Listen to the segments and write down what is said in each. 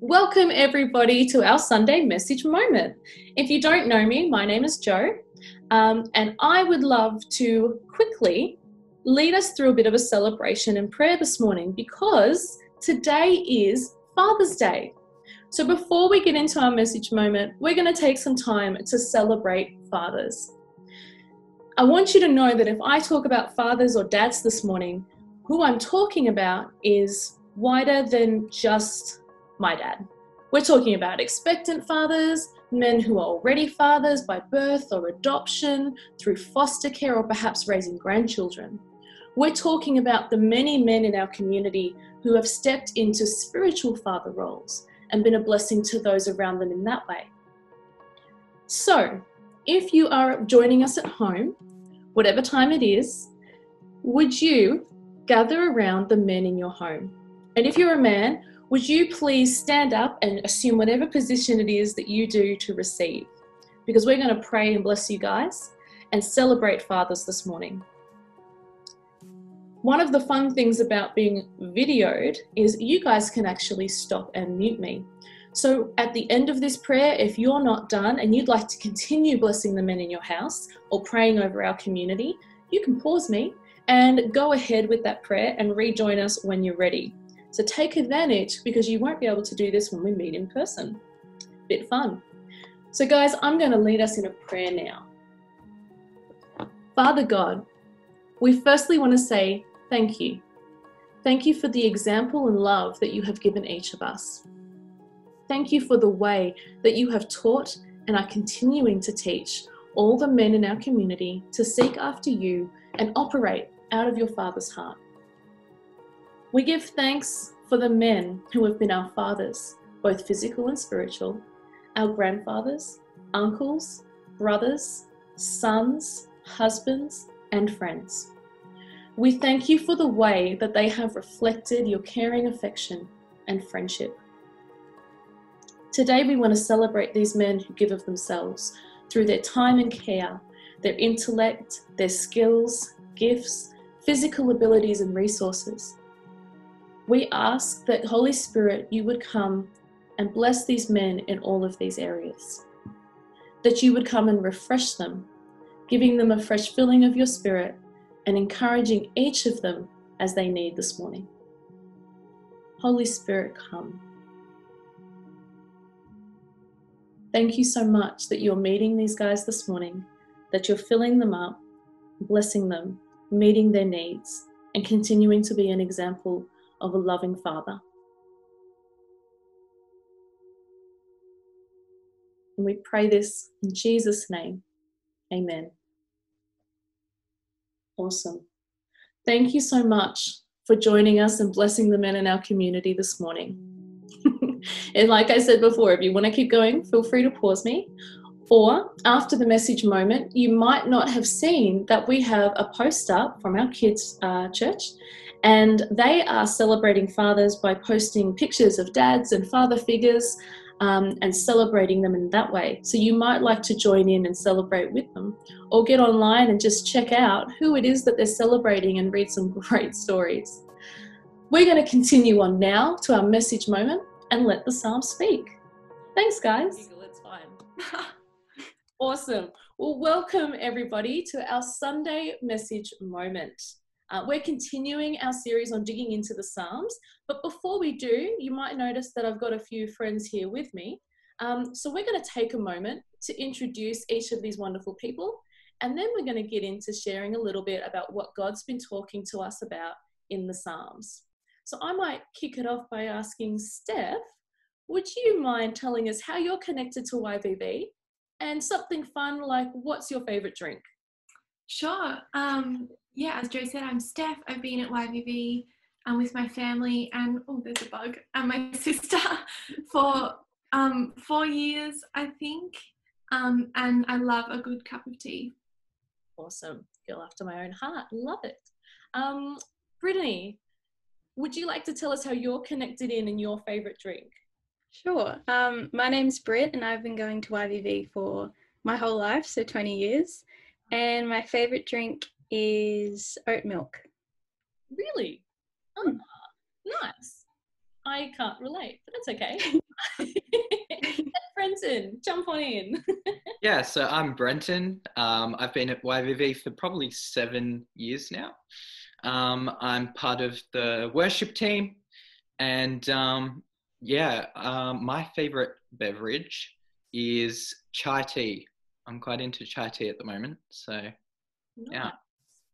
Welcome, everybody, to our Sunday message moment. If you don't know me, my name is Joe, um, and I would love to quickly lead us through a bit of a celebration and prayer this morning because today is Father's Day. So, before we get into our message moment, we're going to take some time to celebrate fathers. I want you to know that if I talk about fathers or dads this morning, who I'm talking about is wider than just my dad. We're talking about expectant fathers, men who are already fathers by birth or adoption, through foster care, or perhaps raising grandchildren. We're talking about the many men in our community who have stepped into spiritual father roles and been a blessing to those around them in that way. So, if you are joining us at home, whatever time it is, would you gather around the men in your home? And if you're a man, would you please stand up and assume whatever position it is that you do to receive? Because we're going to pray and bless you guys and celebrate fathers this morning. One of the fun things about being videoed is you guys can actually stop and mute me. So at the end of this prayer, if you're not done and you'd like to continue blessing the men in your house or praying over our community, you can pause me and go ahead with that prayer and rejoin us when you're ready. So take advantage because you won't be able to do this when we meet in person. Bit fun. So, guys, I'm going to lead us in a prayer now. Father God, we firstly want to say Thank you. Thank you for the example and love that you have given each of us. Thank you for the way that you have taught and are continuing to teach all the men in our community to seek after you and operate out of your Father's heart. We give thanks for the men who have been our fathers, both physical and spiritual, our grandfathers, uncles, brothers, sons, husbands, and friends. We thank you for the way that they have reflected your caring affection and friendship. Today, we want to celebrate these men who give of themselves through their time and care, their intellect, their skills, gifts, physical abilities, and resources. We ask that, Holy Spirit, you would come and bless these men in all of these areas. That you would come and refresh them, giving them a fresh filling of your Spirit and encouraging each of them as they need this morning. Holy Spirit, come. Thank you so much that you're meeting these guys this morning, that you're filling them up, blessing them, meeting their needs, and continuing to be an example of a loving Father. And we pray this in Jesus' name. Amen. Awesome. Thank you so much for joining us and blessing the men in our community this morning. and like I said before, if you want to keep going, feel free to pause me. Or after the message moment, you might not have seen that we have a post up from our kids' uh, church, and they are celebrating fathers by posting pictures of dads and father figures um, and celebrating them in that way. So you might like to join in and celebrate with them, or get online and just check out who it is that they're celebrating and read some great stories. We're going to continue on now to our message moment and let the psalm speak. Thanks, guys. It's fine. awesome. Well, welcome everybody to our Sunday message moment. Uh, we're continuing our series on digging into the Psalms, but before we do, you might notice that I've got a few friends here with me. Um, so we're going to take a moment to introduce each of these wonderful people, and then we're going to get into sharing a little bit about what God's been talking to us about in the Psalms. So I might kick it off by asking Steph, would you mind telling us how you're connected to YVV and something fun like what's your favorite drink? Sure. Um, yeah, as Joe said, I'm Steph. I've been at YVV um, with my family and, oh, there's a bug, and my sister for um, four years, I think. Um, and I love a good cup of tea. Awesome. Girl after my own heart. Love it. Um, Brittany, would you like to tell us how you're connected in and your favourite drink? Sure. Um, my name's Britt, and I've been going to YVV for my whole life, so 20 years. And my favourite drink is oat milk. Really? Oh, mm. nice. I can't relate, but that's okay. Brenton, jump on in. yeah, so I'm Brenton. Um, I've been at YVV for probably seven years now. Um, I'm part of the worship team, and um, yeah, um, my favorite beverage is chai tea. I'm quite into chai tea at the moment, so nice. yeah.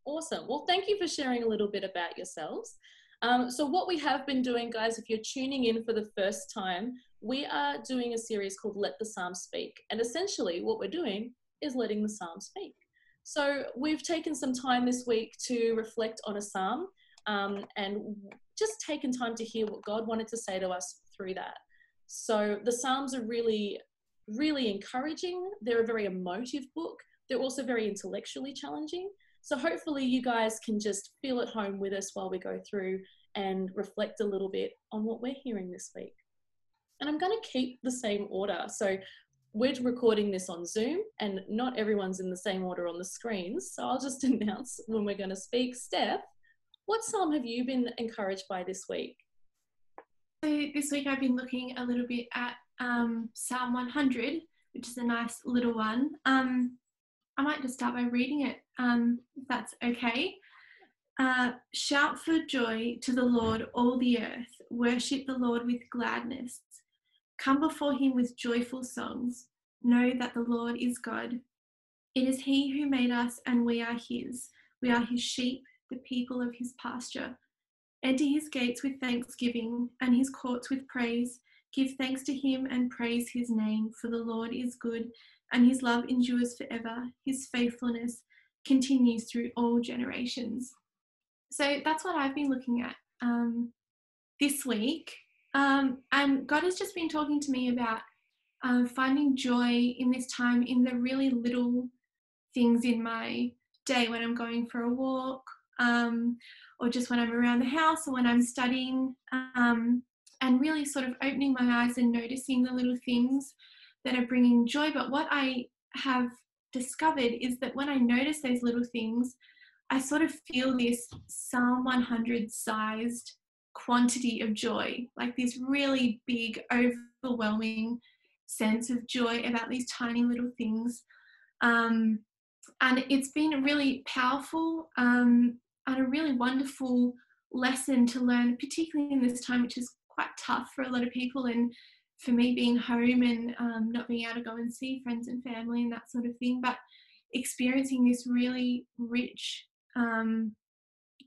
Awesome. Well, thank you for sharing a little bit about yourselves. Um, so, what we have been doing, guys, if you're tuning in for the first time, we are doing a series called Let the Psalm Speak. And essentially, what we're doing is letting the psalm speak. So, we've taken some time this week to reflect on a psalm um, and just taken time to hear what God wanted to say to us through that. So, the Psalms are really, really encouraging. They're a very emotive book, they're also very intellectually challenging. So hopefully you guys can just feel at home with us while we go through and reflect a little bit on what we're hearing this week. And I'm going to keep the same order. So we're recording this on Zoom and not everyone's in the same order on the screens. So I'll just announce when we're going to speak. Steph, what psalm have you been encouraged by this week? So this week I've been looking a little bit at um, Psalm 100, which is a nice little one. Um, I might just start by reading it, um, if that's okay. Uh, Shout for joy to the Lord, all the earth. Worship the Lord with gladness. Come before him with joyful songs. Know that the Lord is God. It is he who made us, and we are his. We are his sheep, the people of his pasture. Enter his gates with thanksgiving, and his courts with praise. Give thanks to him and praise his name, for the Lord is good and his love endures forever. His faithfulness continues through all generations. So that's what I've been looking at um, this week. Um, and God has just been talking to me about um, finding joy in this time in the really little things in my day when I'm going for a walk, um, or just when I'm around the house, or when I'm studying, um, and really sort of opening my eyes and noticing the little things that are bringing joy. But what I have discovered is that when I notice those little things, I sort of feel this Psalm 100 sized quantity of joy, like this really big, overwhelming sense of joy about these tiny little things. Um, and it's been really powerful um, and a really wonderful lesson to learn, particularly in this time, which is quite tough for a lot of people and for me being home and um, not being able to go and see friends and family and that sort of thing, but experiencing this really rich, um,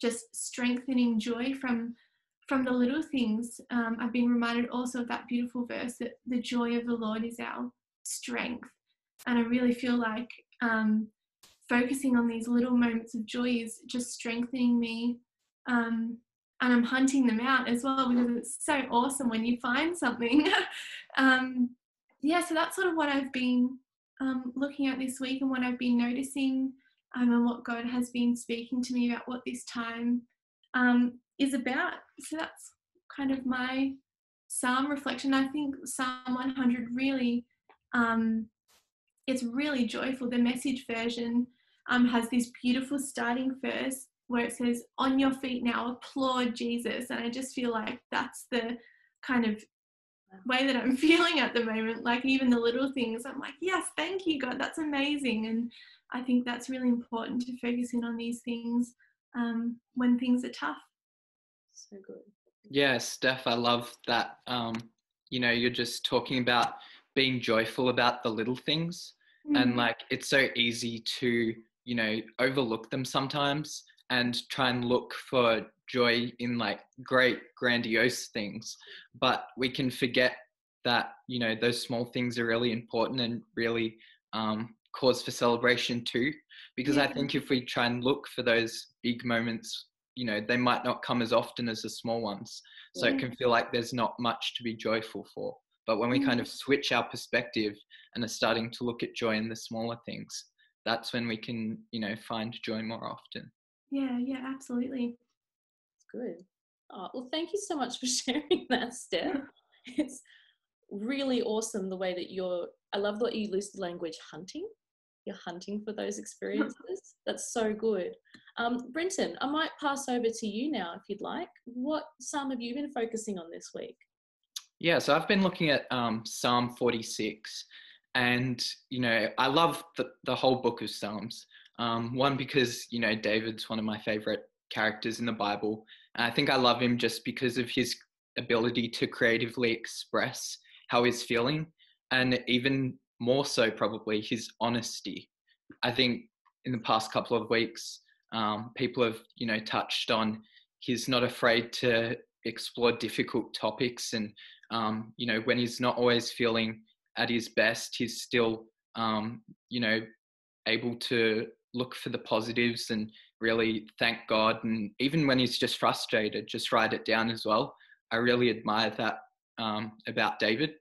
just strengthening joy from from the little things. Um, I've been reminded also of that beautiful verse that the joy of the Lord is our strength, and I really feel like um, focusing on these little moments of joy is just strengthening me um, and I'm hunting them out as well because it's so awesome when you find something. um, yeah, so that's sort of what I've been um, looking at this week and what I've been noticing um, and what God has been speaking to me about what this time um, is about. So that's kind of my psalm reflection. I think Psalm 100 really, um, it's really joyful. The message version um, has this beautiful starting verse where it says, On your feet now, applaud Jesus. And I just feel like that's the kind of way that I'm feeling at the moment. Like, even the little things, I'm like, Yes, thank you, God, that's amazing. And I think that's really important to focus in on these things um, when things are tough. So good. Yeah, Steph, I love that. Um, you know, you're just talking about being joyful about the little things. Mm. And like, it's so easy to, you know, overlook them sometimes and try and look for joy in like great grandiose things but we can forget that you know those small things are really important and really um, cause for celebration too because yeah. i think if we try and look for those big moments you know they might not come as often as the small ones so yeah. it can feel like there's not much to be joyful for but when we kind of mm. switch our perspective and are starting to look at joy in the smaller things that's when we can you know find joy more often yeah, yeah, absolutely. It's good. Oh, well, thank you so much for sharing that, Steph. it's really awesome the way that you're. I love that you use the language hunting. you're hunting for those experiences. That's so good. Um, Brenton, I might pass over to you now if you'd like. What psalm have you been focusing on this week? Yeah, so I've been looking at um, Psalm 46, and you know, I love the, the whole book of Psalms. Um, one, because you know, David's one of my favorite characters in the Bible. And I think I love him just because of his ability to creatively express how he's feeling, and even more so, probably his honesty. I think in the past couple of weeks, um, people have, you know, touched on he's not afraid to explore difficult topics, and um, you know, when he's not always feeling at his best, he's still, um, you know, able to look for the positives and really thank God. And even when he's just frustrated, just write it down as well. I really admire that um, about David.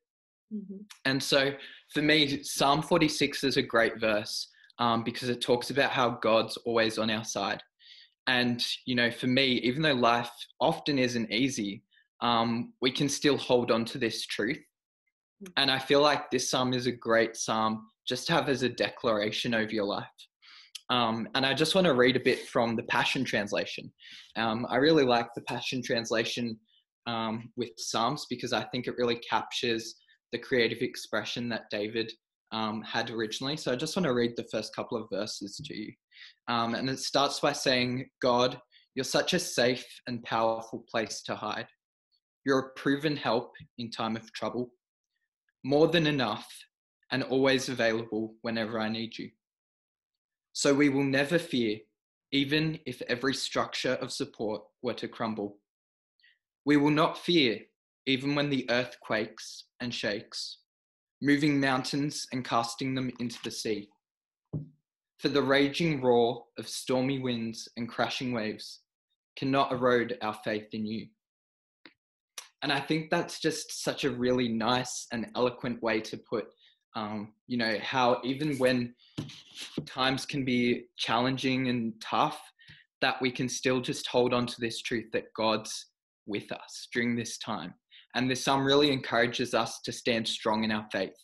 Mm-hmm. And so for me, Psalm 46 is a great verse um, because it talks about how God's always on our side. And, you know, for me, even though life often isn't easy, um, we can still hold on to this truth. Mm. And I feel like this psalm is a great psalm just to have as a declaration over your life. Um, and I just want to read a bit from the Passion Translation. Um, I really like the Passion Translation um, with Psalms because I think it really captures the creative expression that David um, had originally. So I just want to read the first couple of verses to you. Um, and it starts by saying, God, you're such a safe and powerful place to hide. You're a proven help in time of trouble, more than enough, and always available whenever I need you. So we will never fear, even if every structure of support were to crumble. We will not fear, even when the earth quakes and shakes, moving mountains and casting them into the sea. For the raging roar of stormy winds and crashing waves cannot erode our faith in you. And I think that's just such a really nice and eloquent way to put um, you know how even when times can be challenging and tough that we can still just hold on to this truth that god's with us during this time. And this psalm really encourages us to stand strong in our faith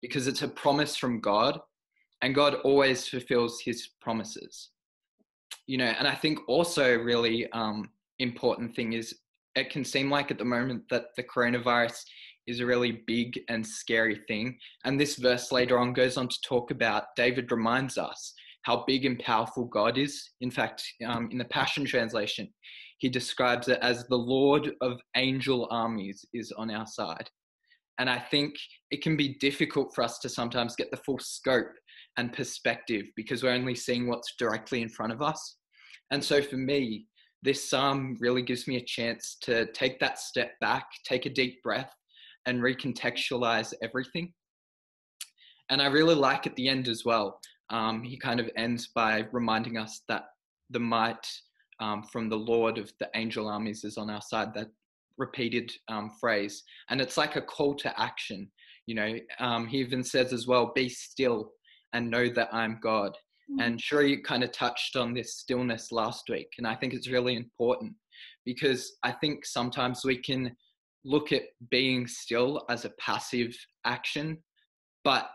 because it's a promise from god and god always fulfills his promises. You know and i think also really um, important thing is it can seem like at the moment that the coronavirus is a really big and scary thing. And this verse later on goes on to talk about, David reminds us how big and powerful God is. In fact, um, in the Passion Translation, he describes it as the Lord of angel armies is on our side. And I think it can be difficult for us to sometimes get the full scope and perspective because we're only seeing what's directly in front of us. And so for me, this psalm really gives me a chance to take that step back, take a deep breath, and recontextualize everything. And I really like at the end as well, um, he kind of ends by reminding us that the might um, from the Lord of the angel armies is on our side, that repeated um, phrase. And it's like a call to action. You know, um, he even says as well, be still and know that I'm God. Mm-hmm. And sure, you kind of touched on this stillness last week. And I think it's really important because I think sometimes we can look at being still as a passive action. But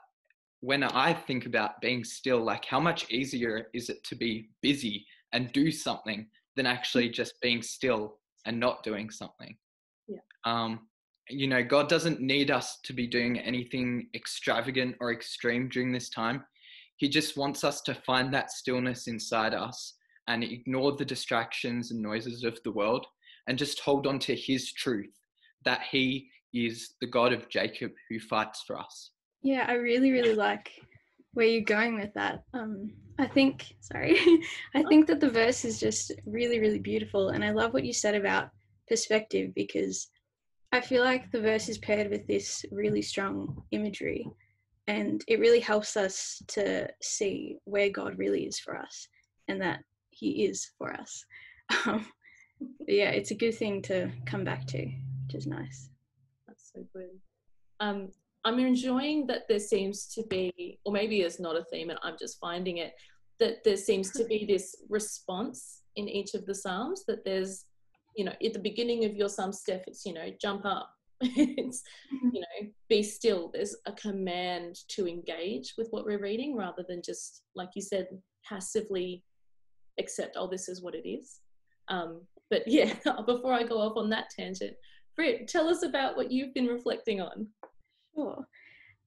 when I think about being still, like how much easier is it to be busy and do something than actually just being still and not doing something? Yeah. Um, you know, God doesn't need us to be doing anything extravagant or extreme during this time. He just wants us to find that stillness inside us and ignore the distractions and noises of the world and just hold on to His truth that he is the God of Jacob who fights for us. Yeah, I really, really like where you're going with that. Um, I think, sorry, I think that the verse is just really, really beautiful. And I love what you said about perspective because I feel like the verse is paired with this really strong imagery and it really helps us to see where God really is for us and that He is for us. Um, yeah, it's a good thing to come back to which is nice. That's so good. Um, I'm enjoying that there seems to be, or maybe it's not a theme and I'm just finding it, that there seems to be this response in each of the Psalms that there's, you know, at the beginning of your Psalm, Steph, it's, you know, jump up, it's you know be still. There's a command to engage with what we're reading rather than just like you said passively accept oh this is what it is. Um, but yeah before i go off on that tangent Britt, tell us about what you've been reflecting on. Sure.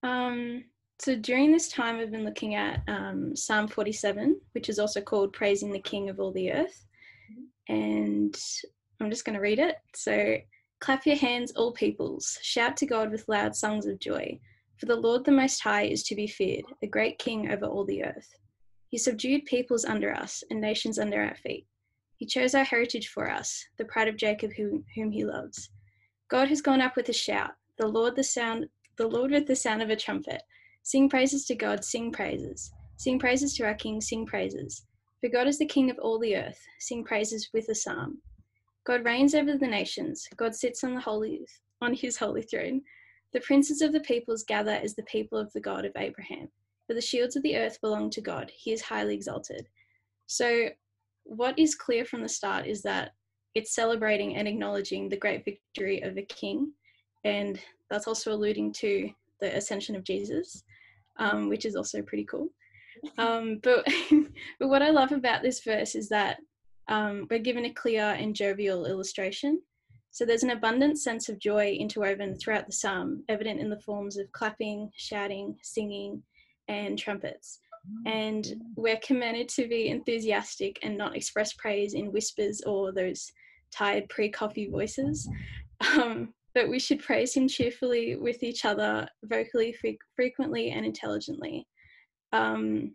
Um, so during this time i've been looking at um, psalm 47 which is also called praising the king of all the earth. Mm-hmm. and i'm just going to read it. So Clap your hands, all peoples. Shout to God with loud songs of joy. For the Lord the Most High is to be feared, a great king over all the earth. He subdued peoples under us and nations under our feet. He chose our heritage for us, the pride of Jacob whom, whom he loves. God has gone up with a shout, the Lord the sound the Lord with the sound of a trumpet. Sing praises to God, sing praises. Sing praises to our King, sing praises. For God is the King of all the earth. Sing praises with a psalm. God reigns over the nations. God sits on the holy on his holy throne. The princes of the peoples gather as the people of the God of Abraham. For the shields of the earth belong to God. He is highly exalted. So what is clear from the start is that it's celebrating and acknowledging the great victory of a king. And that's also alluding to the ascension of Jesus, um, which is also pretty cool. Um, but, but what I love about this verse is that um, we're given a clear and jovial illustration. So there's an abundant sense of joy interwoven throughout the psalm, evident in the forms of clapping, shouting, singing, and trumpets. And we're commanded to be enthusiastic and not express praise in whispers or those tired pre coffee voices. Um, but we should praise Him cheerfully with each other, vocally, fre- frequently, and intelligently. Um,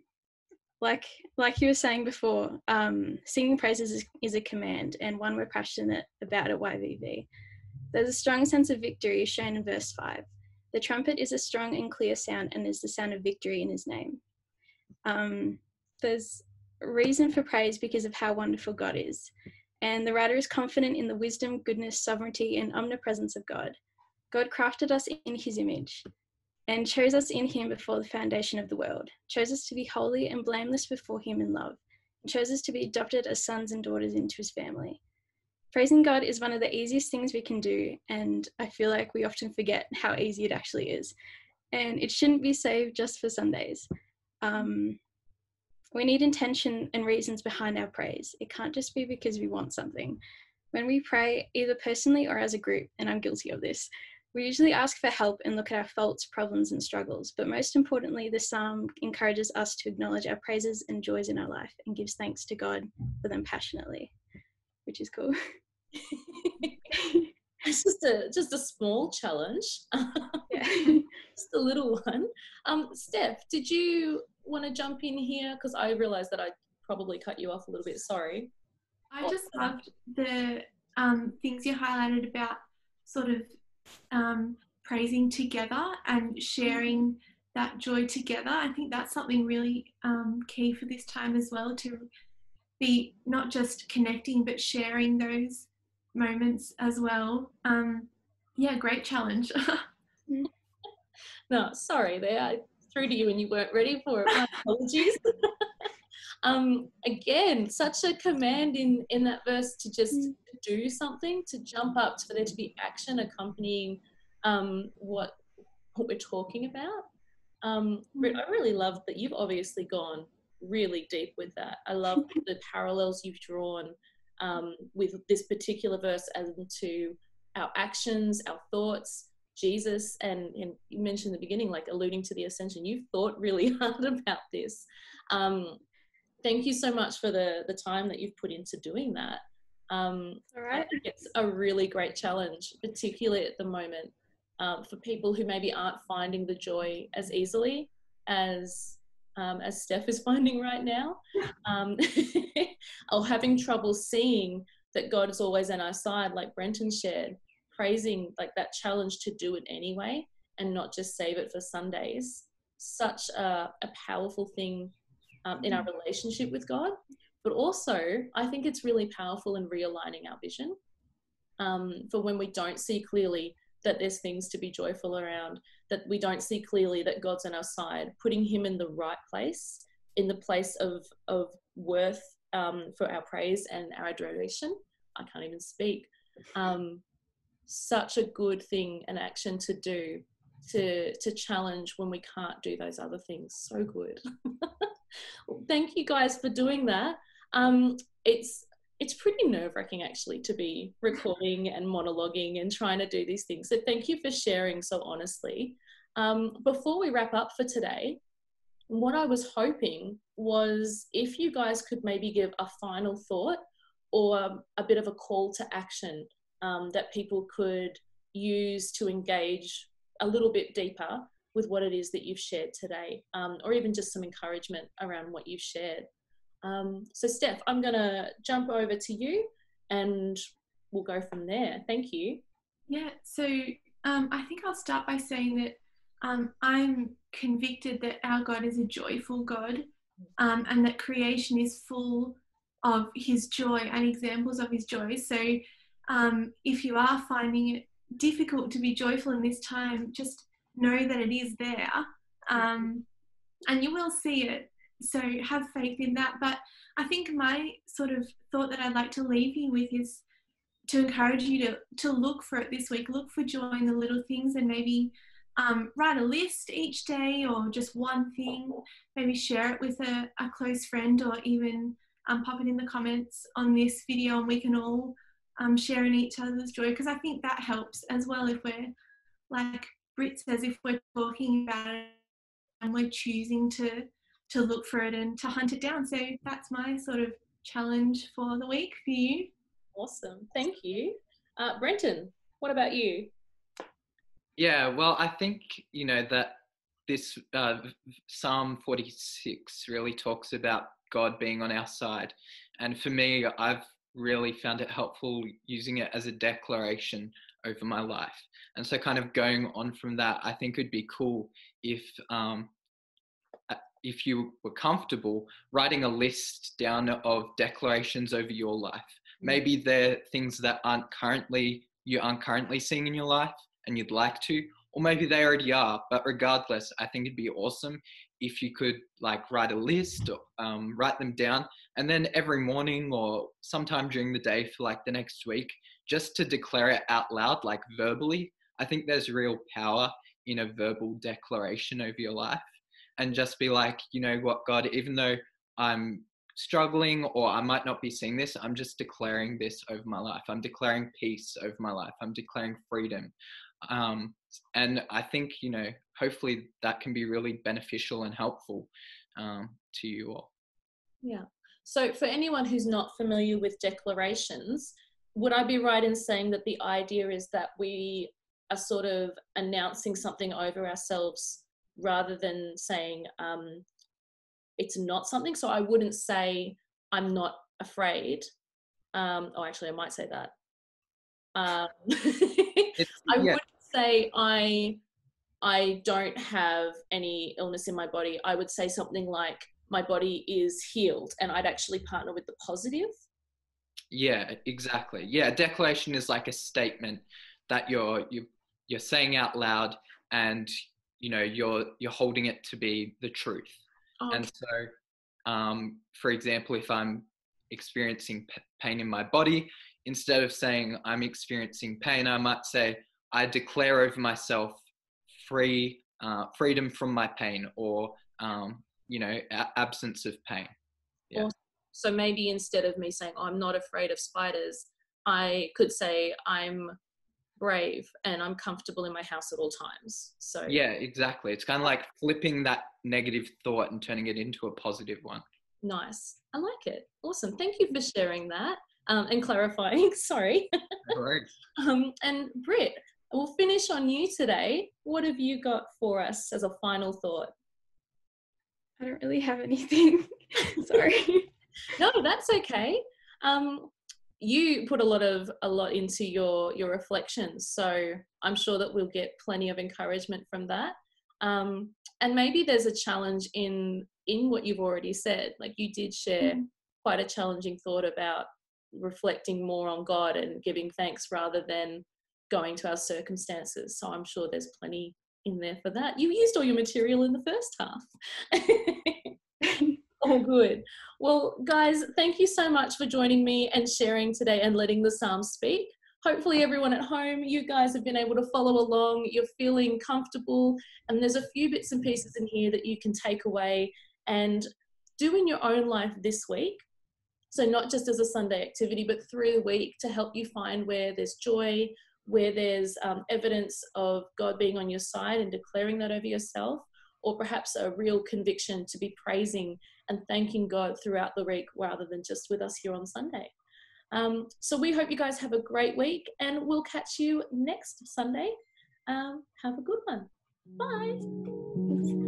like like you were saying before, um, singing praises is, is, a command and one we're passionate about at YVV. There's a strong sense of victory shown in verse 5. The trumpet is a strong and clear sound and is the sound of victory in his name. Um, there's reason for praise because of how wonderful God is. And the writer is confident in the wisdom, goodness, sovereignty, and omnipresence of God. God crafted us in his image and chose us in him before the foundation of the world, chose us to be holy and blameless before him in love, and chose us to be adopted as sons and daughters into his family. Praising God is one of the easiest things we can do, and I feel like we often forget how easy it actually is. And it shouldn't be saved just for Sundays. Um, we need intention and reasons behind our praise. It can't just be because we want something. When we pray, either personally or as a group, and I'm guilty of this, we usually ask for help and look at our faults, problems, and struggles, but most importantly, the psalm encourages us to acknowledge our praises and joys in our life and gives thanks to God for them passionately, which is cool. it's just a just a small challenge. yeah. just a little one. Um, Steph, did you want to jump in here? Because I realised that I probably cut you off a little bit. Sorry. I just loved the um, things you highlighted about sort of um, praising together and sharing that joy together. I think that's something really um, key for this time as well to be not just connecting but sharing those moments as well. Um, yeah, great challenge. no, sorry, there I threw to you and you weren't ready for it. My apologies. um, again, such a command in in that verse to just mm. do something, to jump up, for there to be action accompanying um, what what we're talking about. Um, mm. I really love that you've obviously gone really deep with that. I love the parallels you've drawn um, with this particular verse as to our actions, our thoughts, Jesus, and, and, you mentioned in the beginning, like alluding to the ascension. You've thought really hard about this. Um, thank you so much for the the time that you've put into doing that. Um, All right. I think it's a really great challenge, particularly at the moment, um, for people who maybe aren't finding the joy as easily as um, as Steph is finding right now, um, or having trouble seeing that God is always on our side, like Brenton shared, praising like that challenge to do it anyway and not just save it for Sundays. Such a, a powerful thing um, in our mm-hmm. relationship with God. But also, I think it's really powerful in realigning our vision um, for when we don't see clearly that there's things to be joyful around, that we don't see clearly that God's on our side, putting Him in the right place, in the place of, of worth um, for our praise and our adoration. I can't even speak. Um, such a good thing and action to do to to challenge when we can't do those other things. So good. well, thank you guys for doing that. Um, it's it's pretty nerve wracking actually to be recording and monologuing and trying to do these things. So thank you for sharing so honestly. Um, before we wrap up for today, what I was hoping was if you guys could maybe give a final thought or a bit of a call to action um, that people could use to engage a little bit deeper with what it is that you've shared today, um, or even just some encouragement around what you've shared. Um, so, Steph, I'm going to jump over to you and we'll go from there. Thank you. Yeah, so um, I think I'll start by saying that um, I'm convicted that our God is a joyful God um, and that creation is full of His joy and examples of His joy. So, um, if you are finding it difficult to be joyful in this time, just know that it is there um, and you will see it. So have faith in that. But I think my sort of thought that I'd like to leave you with is to encourage you to, to look for it this week. Look for joy in the little things and maybe um, write a list each day or just one thing. Maybe share it with a, a close friend or even um, pop it in the comments on this video and we can all um, sharing each other's joy because I think that helps as well if we're like Britt says if we're talking about it and we're choosing to to look for it and to hunt it down. So that's my sort of challenge for the week for you. Awesome, thank you, uh, Brenton. What about you? Yeah, well, I think you know that this uh, Psalm 46 really talks about God being on our side, and for me, I've really found it helpful using it as a declaration over my life. And so, kind of going on from that, I think it'd be cool if um, if you were comfortable writing a list down of declarations over your life. Mm. Maybe they're things that aren't currently you aren't currently seeing in your life and you'd like to, or maybe they already are. But regardless, I think it'd be awesome if you could like write a list, or, um, write them down, and then every morning or sometime during the day for like the next week, just to declare it out loud, like verbally. I think there's real power in a verbal declaration over your life, and just be like, you know what, God, even though I'm struggling or I might not be seeing this, I'm just declaring this over my life. I'm declaring peace over my life. I'm declaring freedom. Um, and I think, you know, hopefully that can be really beneficial and helpful um, to you all. Yeah. So, for anyone who's not familiar with declarations, would I be right in saying that the idea is that we are sort of announcing something over ourselves rather than saying um, it's not something? So, I wouldn't say I'm not afraid. Um, oh, actually, I might say that. Um, I yeah. would say I I don't have any illness in my body, I would say something like my body is healed, and I'd actually partner with the positive. Yeah, exactly. Yeah, declaration is like a statement that you're you you're saying out loud, and you know you're you're holding it to be the truth. Oh, and so, um, for example, if I'm experiencing p- pain in my body, instead of saying I'm experiencing pain, I might say I declare over myself free uh, freedom from my pain or um, you know a- absence of pain. Yeah. So maybe instead of me saying oh, I'm not afraid of spiders, I could say I'm brave and I'm comfortable in my house at all times. So yeah, exactly. It's kind of like flipping that negative thought and turning it into a positive one. Nice. I like it. Awesome. Thank you for sharing that um, and clarifying. Sorry. Right. um, and Britt, we'll finish on you today. What have you got for us as a final thought? I don't really have anything. Sorry. No, that's okay. Um, you put a lot of a lot into your your reflections, so I'm sure that we'll get plenty of encouragement from that. Um, and maybe there's a challenge in in what you've already said. Like you did share mm. quite a challenging thought about reflecting more on God and giving thanks rather than going to our circumstances. So I'm sure there's plenty in there for that. You used all your material in the first half. good. Well, guys, thank you so much for joining me and sharing today and letting the Psalms speak. hopefully, everyone at home, you guys have been able to follow along. You're feeling comfortable, and there's a few bits and pieces in here that you can take away and do in your own life this week. So, not just as a Sunday activity, but through the week to help you find where there's joy, where there's um, evidence of God being on your side and declaring that over yourself, or perhaps a real conviction to be praising and thanking God throughout the week rather than just with us here on Sunday. Um, so we hope you guys have a great week and we'll catch you next Sunday. Um, have a good one. Bye.